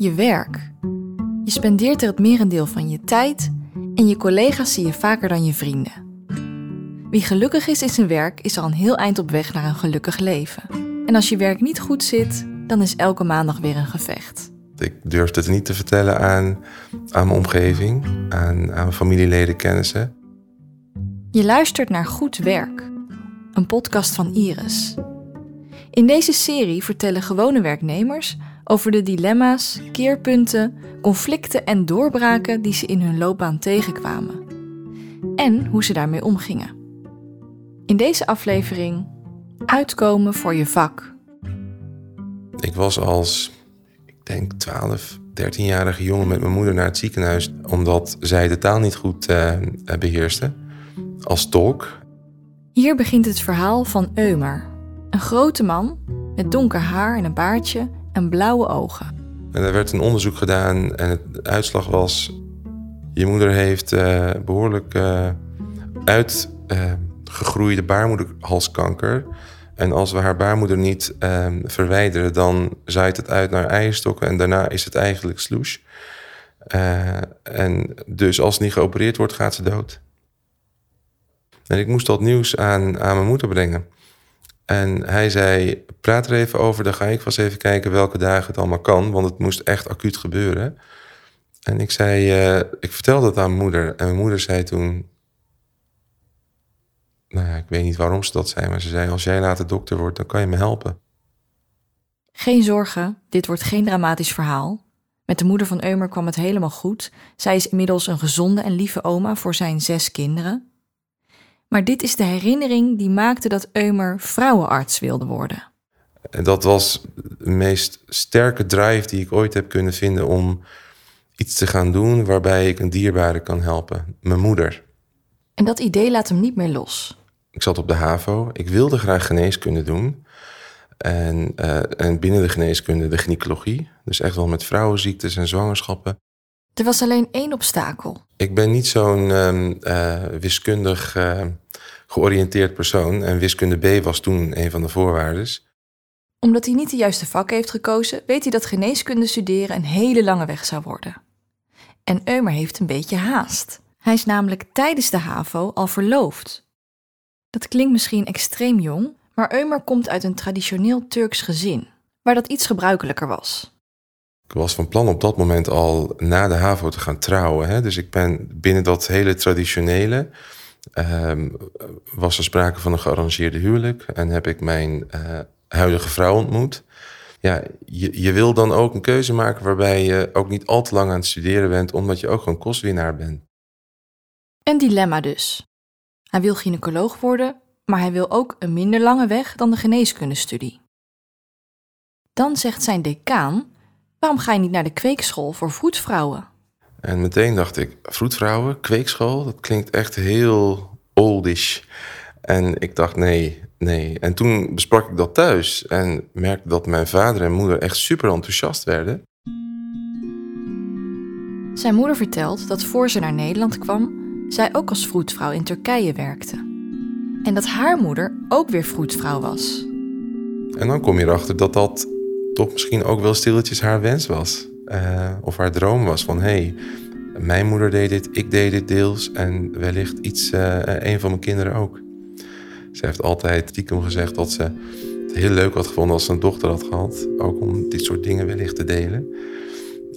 Je werk. Je spendeert er het merendeel van je tijd en je collega's zie je vaker dan je vrienden. Wie gelukkig is in zijn werk is al een heel eind op weg naar een gelukkig leven. En als je werk niet goed zit, dan is elke maandag weer een gevecht. Ik durfde het niet te vertellen aan, aan mijn omgeving, aan, aan familieleden, kennissen. Je luistert naar Goed Werk, een podcast van Iris. In deze serie vertellen gewone werknemers over de dilemma's, keerpunten, conflicten en doorbraken die ze in hun loopbaan tegenkwamen. En hoe ze daarmee omgingen. In deze aflevering uitkomen voor je vak. Ik was als, ik denk 12, 13-jarige jongen met mijn moeder naar het ziekenhuis, omdat zij de taal niet goed uh, beheerste, als tolk. Hier begint het verhaal van Eumer, een grote man met donker haar en een baardje en blauwe ogen. En er werd een onderzoek gedaan en het uitslag was: je moeder heeft uh, behoorlijk uh, uitgegroeide baarmoederhalskanker. En als we haar baarmoeder niet uh, verwijderen, dan zaait het uit naar eierstokken en daarna is het eigenlijk sloes. En dus als het niet geopereerd wordt, gaat ze dood. En ik moest dat nieuws aan, aan mijn moeder brengen. En hij zei, praat er even over, dan ga ik vast even kijken welke dagen het allemaal kan, want het moest echt acuut gebeuren. En ik zei, uh, ik vertelde dat aan mijn moeder. En mijn moeder zei toen, nou ja, ik weet niet waarom ze dat zei, maar ze zei, als jij later dokter wordt, dan kan je me helpen. Geen zorgen, dit wordt geen dramatisch verhaal. Met de moeder van Eumer kwam het helemaal goed. Zij is inmiddels een gezonde en lieve oma voor zijn zes kinderen. Maar dit is de herinnering die maakte dat Eumer vrouwenarts wilde worden. En dat was de meest sterke drive die ik ooit heb kunnen vinden om iets te gaan doen waarbij ik een dierbare kan helpen, mijn moeder. En dat idee laat hem niet meer los. Ik zat op de HAVO, ik wilde graag geneeskunde doen. En, uh, en binnen de geneeskunde de gynaecologie, dus echt wel met vrouwenziektes en zwangerschappen. Er was alleen één obstakel. Ik ben niet zo'n uh, wiskundig uh, georiënteerd persoon. En wiskunde B was toen een van de voorwaarden. Omdat hij niet de juiste vak heeft gekozen, weet hij dat geneeskunde studeren een hele lange weg zou worden. En Eumer heeft een beetje haast. Hij is namelijk tijdens de HAVO al verloofd. Dat klinkt misschien extreem jong, maar Eumer komt uit een traditioneel Turks gezin, waar dat iets gebruikelijker was. Ik was van plan op dat moment al na de HAVO te gaan trouwen. Hè? Dus ik ben binnen dat hele traditionele. Um, was er sprake van een gearrangeerde huwelijk. En heb ik mijn uh, huidige vrouw ontmoet. Ja, je, je wil dan ook een keuze maken waarbij je ook niet al te lang aan het studeren bent, omdat je ook gewoon kostwinnaar bent. Een dilemma dus. Hij wil gynaecoloog worden, maar hij wil ook een minder lange weg dan de geneeskundestudie. Dan zegt zijn decaan Waarom ga je niet naar de kweekschool voor vroedvrouwen? En meteen dacht ik, vroedvrouwen, kweekschool, dat klinkt echt heel oldish. En ik dacht, nee, nee. En toen besprak ik dat thuis en merkte dat mijn vader en moeder echt super enthousiast werden. Zijn moeder vertelt dat voor ze naar Nederland kwam, zij ook als vroedvrouw in Turkije werkte. En dat haar moeder ook weer vroedvrouw was. En dan kom je erachter dat dat toch misschien ook wel stilletjes haar wens was. Uh, of haar droom was van hey, mijn moeder deed dit, ik deed dit deels en wellicht iets, uh, een van mijn kinderen ook. Ze heeft altijd stiekem gezegd dat ze het heel leuk had gevonden als ze een dochter had gehad. Ook om dit soort dingen wellicht te delen.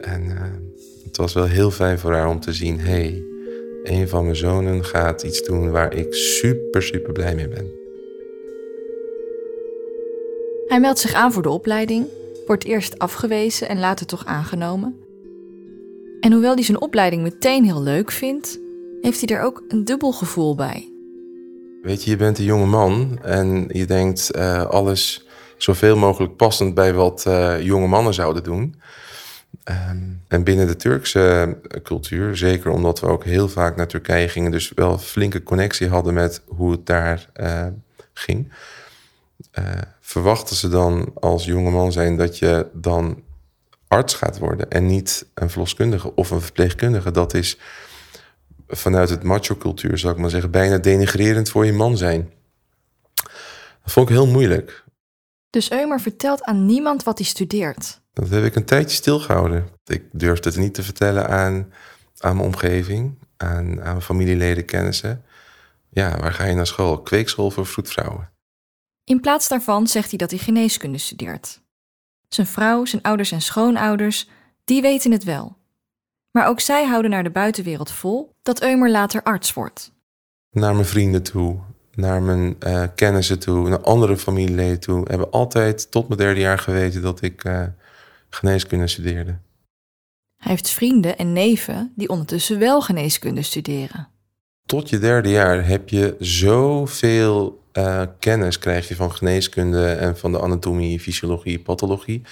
En uh, het was wel heel fijn voor haar om te zien: hey, een van mijn zonen gaat iets doen waar ik super, super blij mee ben. Hij meldt zich aan voor de opleiding wordt eerst afgewezen en later toch aangenomen. En hoewel hij zijn opleiding meteen heel leuk vindt, heeft hij er ook een dubbel gevoel bij. Weet je, je bent een jonge man en je denkt uh, alles zoveel mogelijk passend bij wat uh, jonge mannen zouden doen. Um, en binnen de Turkse cultuur, zeker omdat we ook heel vaak naar Turkije gingen, dus wel flinke connectie hadden met hoe het daar ging uh, verwachten ze dan als jongeman zijn dat je dan arts gaat worden en niet een verloskundige of een verpleegkundige. Dat is vanuit het macho-cultuur, zou ik maar zeggen, bijna denigrerend voor je man zijn. Dat vond ik heel moeilijk. Dus Eumer vertelt aan niemand wat hij studeert. Dat heb ik een tijdje stilgehouden. Ik durfde het niet te vertellen aan, aan mijn omgeving, aan, aan mijn familieleden, kennissen. Ja, waar ga je naar school? Kweekschool voor vroedvrouwen. In plaats daarvan zegt hij dat hij geneeskunde studeert. Zijn vrouw, zijn ouders en schoonouders, die weten het wel. Maar ook zij houden naar de buitenwereld vol dat Eumer later arts wordt. Naar mijn vrienden toe, naar mijn uh, kennissen toe, naar andere familieleden toe. Hebben altijd tot mijn derde jaar geweten dat ik uh, geneeskunde studeerde. Hij heeft vrienden en neven die ondertussen wel geneeskunde studeren. Tot je derde jaar heb je zoveel uh, kennis krijg je van geneeskunde en van de anatomie, fysiologie, pathologie,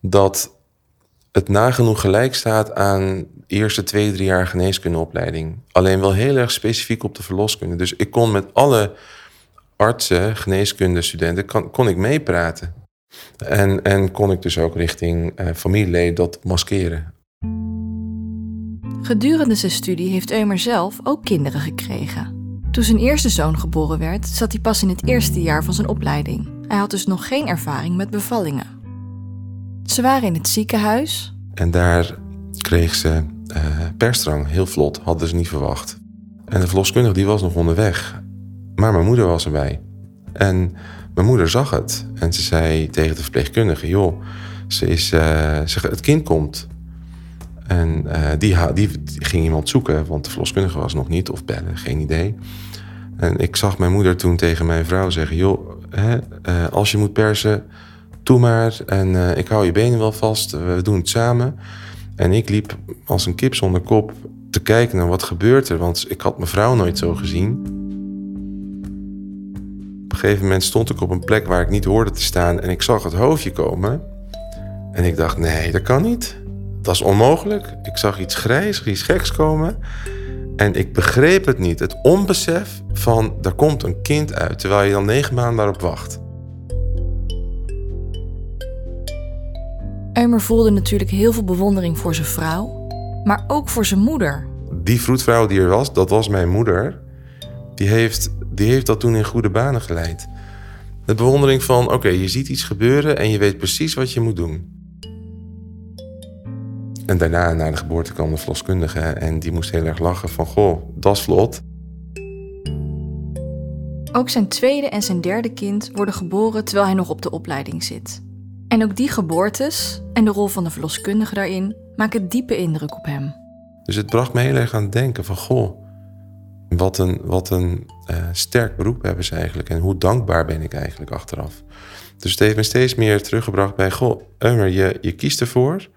dat het nagenoeg gelijk staat aan eerste twee, drie jaar geneeskundeopleiding. Alleen wel heel erg specifiek op de verloskunde. Dus ik kon met alle artsen, geneeskundestudenten, kon, kon ik meepraten. En, en kon ik dus ook richting uh, familieleden dat maskeren. Gedurende zijn studie heeft Eumer zelf ook kinderen gekregen. Toen zijn eerste zoon geboren werd, zat hij pas in het eerste jaar van zijn opleiding. Hij had dus nog geen ervaring met bevallingen. Ze waren in het ziekenhuis. En daar kreeg ze uh, heel vlot, hadden ze niet verwacht. En de verloskundige die was nog onderweg. Maar mijn moeder was erbij. En mijn moeder zag het. En ze zei tegen de verpleegkundige: Joh, ze is, uh, ze, het kind komt. En uh, die, die, ging iemand zoeken, want de verloskundige was nog niet, of bellen, geen idee. En ik zag mijn moeder toen tegen mijn vrouw zeggen: Joh, hè, uh, als je moet persen, doe maar. En uh, ik hou je benen wel vast, we doen het samen. En ik liep als een kip zonder kop te kijken naar wat gebeurt er, want ik had mijn vrouw nooit zo gezien. Op een gegeven moment stond ik op een plek waar ik niet hoorde te staan en ik zag het hoofdje komen. En ik dacht: nee, dat kan niet. Dat is onmogelijk. Ik zag iets grijs, iets geks komen. En ik begreep het niet. Het onbesef van er komt een kind uit, terwijl je dan negen maanden daarop wacht. Eumer voelde natuurlijk heel veel bewondering voor zijn vrouw, maar ook voor zijn moeder. Die vroedvrouw die er was, dat was mijn moeder. Die heeft, die heeft dat toen in goede banen geleid. De bewondering van, oké, je ziet iets gebeuren en je weet precies wat je moet doen. En daarna, na de geboorte, kwam de verloskundige en die moest heel erg lachen van, goh, dat is vlot. Ook zijn tweede en zijn derde kind worden geboren terwijl hij nog op de opleiding zit. En ook die geboortes en de rol van de verloskundige daarin maken diepe indruk op hem. Dus het bracht me heel erg aan het denken van, goh, wat een, wat een uh, sterk beroep hebben ze eigenlijk en hoe dankbaar ben ik eigenlijk achteraf. Dus het heeft me steeds meer teruggebracht bij, goh, Eumer, je, je kiest ervoor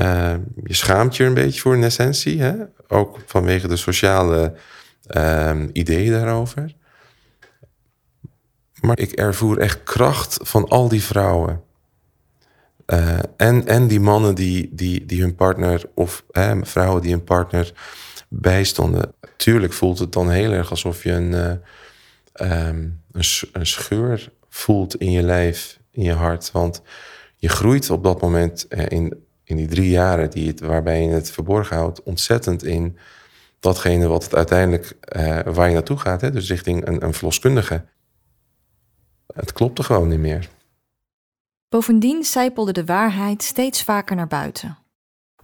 uh, je schaamt je een beetje voor in essentie. Hè? Ook vanwege de sociale uh, ideeën daarover. Maar ik ervoer echt kracht van al die vrouwen. Uh, en, en die mannen die, die, die hun partner, of hè, vrouwen die hun partner bijstonden. Tuurlijk voelt het dan heel erg alsof je een, um, een, een scheur voelt in je lijf, in je hart. Want je groeit op dat moment in in die drie jaren die het, waarbij je het verborgen houdt, ontzettend in datgene wat het uiteindelijk uh, waar je naartoe gaat. Hè? Dus richting een, een verloskundige. Het klopte gewoon niet meer. Bovendien zijpelde de waarheid steeds vaker naar buiten.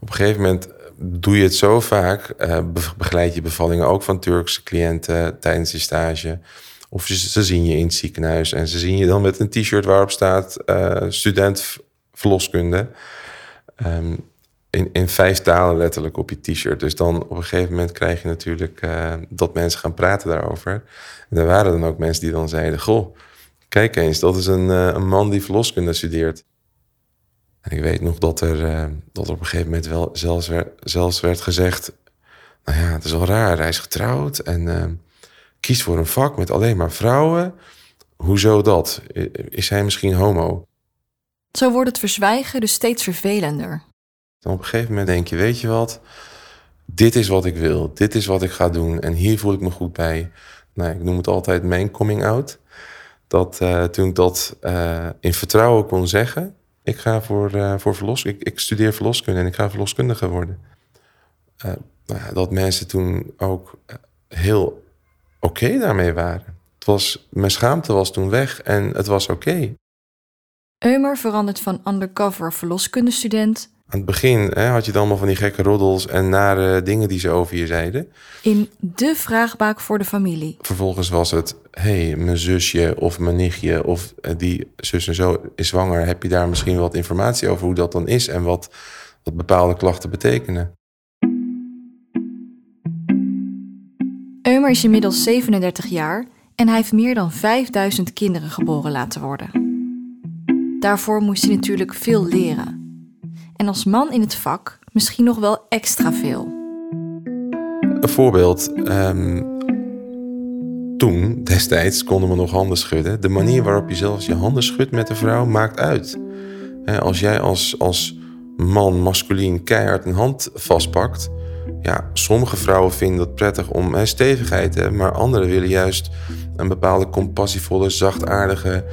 Op een gegeven moment doe je het zo vaak, uh, begeleid je bevallingen ook van Turkse cliënten tijdens je stage. Of ze, ze zien je in het ziekenhuis en ze zien je dan met een t-shirt waarop staat uh, student verloskunde. Um, in, in vijf talen letterlijk op je t-shirt. Dus dan op een gegeven moment krijg je natuurlijk uh, dat mensen gaan praten daarover. En er waren dan ook mensen die dan zeiden: Goh, kijk eens, dat is een, uh, een man die verloskunde studeert. En ik weet nog dat er, uh, dat op een gegeven moment wel zelfs werd, zelfs werd gezegd: Nou ja, het is wel raar, hij is getrouwd en kiest voor een vak met alleen maar vrouwen. Hoezo dat? Is hij misschien homo? Zo wordt het verzwijgen dus steeds vervelender. Dan op een gegeven moment denk je, weet je wat? Dit is wat ik wil. Dit is wat ik ga doen. En hier voel ik me goed bij. Nou, ik noem het altijd mijn coming out. Dat uh, toen ik dat uh, in vertrouwen kon zeggen. Ik ga voor, uh, voor verlos. Ik, ik, studeer verloskunde en ik ga verloskundige worden. Nou, dat mensen toen ook heel oké daarmee waren. Het was, mijn schaamte was toen weg en het was oké. Eumer verandert van undercover verloskundestudent Aan het begin hè, had je dan allemaal van die gekke roddels en nare dingen die ze over je zeiden. in de vraagbaak voor de familie. Vervolgens was het, hé, hey, mijn zusje of mijn nichtje of eh, die zus en zo is zwanger. Heb je daar misschien wat informatie over hoe dat dan is en wat, wat bepaalde klachten betekenen? Eumer is inmiddels 37 jaar en hij heeft meer dan 5000 kinderen geboren laten worden. Daarvoor moest hij natuurlijk veel leren. En als man in het vak misschien nog wel extra veel. Een voorbeeld. ehm, toen, destijds, konden we nog handen schudden. De manier waarop je zelfs je handen schudt met een vrouw maakt uit. Als jij als, als man, masculien, keihard een hand vastpakt... Ja, sommige vrouwen vinden het prettig om hè, stevigheid te hebben... maar anderen willen juist een bepaalde compassievolle, zachtaardige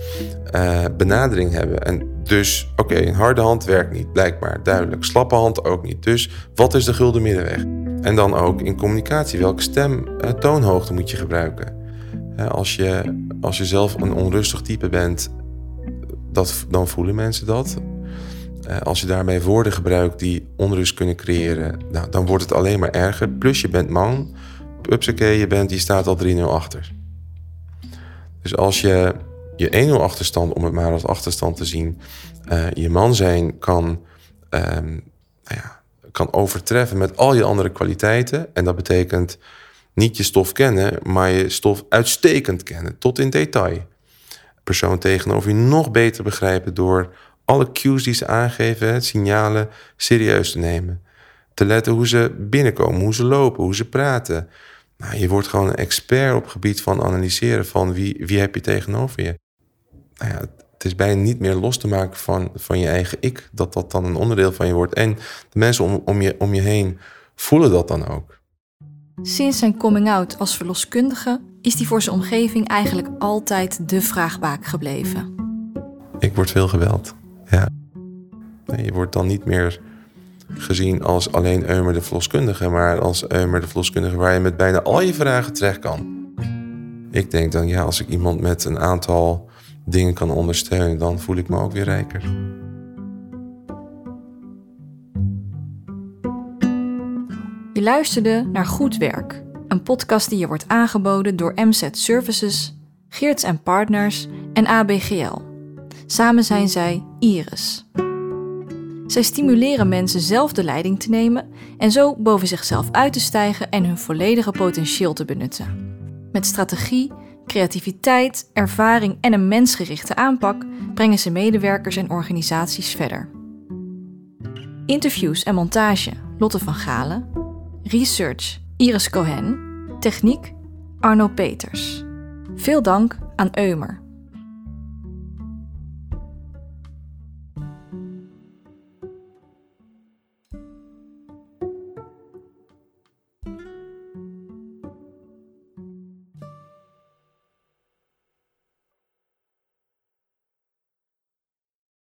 eh, benadering hebben. En dus, oké, een harde hand werkt niet, blijkbaar, duidelijk. Slappe hand ook niet. Dus wat is de gulden middenweg? En dan ook in communicatie, welke stem, eh, toonhoogte moet je gebruiken? Als, je, als je zelf een onrustig type bent, dat, dan voelen mensen dat. Eh, als je daarbij woorden gebruikt die onrust kunnen creëren, nou, dan wordt het alleen maar erger. Plus je bent man, upsakee, je, bent, je staat al 3-0 achter. Dus als je je 1-0 achterstand, om het maar als achterstand te zien, eh, je man zijn kan, ehm, nou ja, kan overtreffen met al je andere kwaliteiten. En dat betekent niet je stof kennen, maar je stof uitstekend kennen, tot in detail. Persoon tegenover je nog beter begrijpen door alle cues die ze aangeven, signalen, serieus te nemen. Te letten hoe ze binnenkomen, hoe ze lopen, hoe ze praten. Nou, je wordt gewoon een expert op het gebied van analyseren van wie, wie heb je tegenover je. Nou ja, het is bijna niet meer los te maken van, van je eigen ik, dat dat dan een onderdeel van je wordt. En de mensen om, om, je, om je heen voelen dat dan ook. Sinds zijn coming-out als verloskundige is hij voor zijn omgeving eigenlijk altijd de vraagbaak gebleven. Ik word veel geweld. Je wordt dan niet meer gezien als alleen Eumer de verloskundige, maar als Eumer de verloskundige waar je met bijna al je vragen terecht kan. Ik denk dan, ja, als ik iemand met een aantal dingen kan ondersteunen, dan voel ik me ook weer rijker. Je luisterde naar Goed Werk, een podcast die je wordt aangeboden door MZ Services, Geerts Partners en ABGL. Samen zijn zij Iris. Zij stimuleren mensen zelf de leiding te nemen en zo boven zichzelf uit te stijgen en hun volledige potentieel te benutten. Met strategie, creativiteit, ervaring en een mensgerichte aanpak brengen ze medewerkers en organisaties verder. Interviews en montage Lotte van Galen. Research Iris Cohen. Techniek Arno Peters. Veel dank aan Eumer.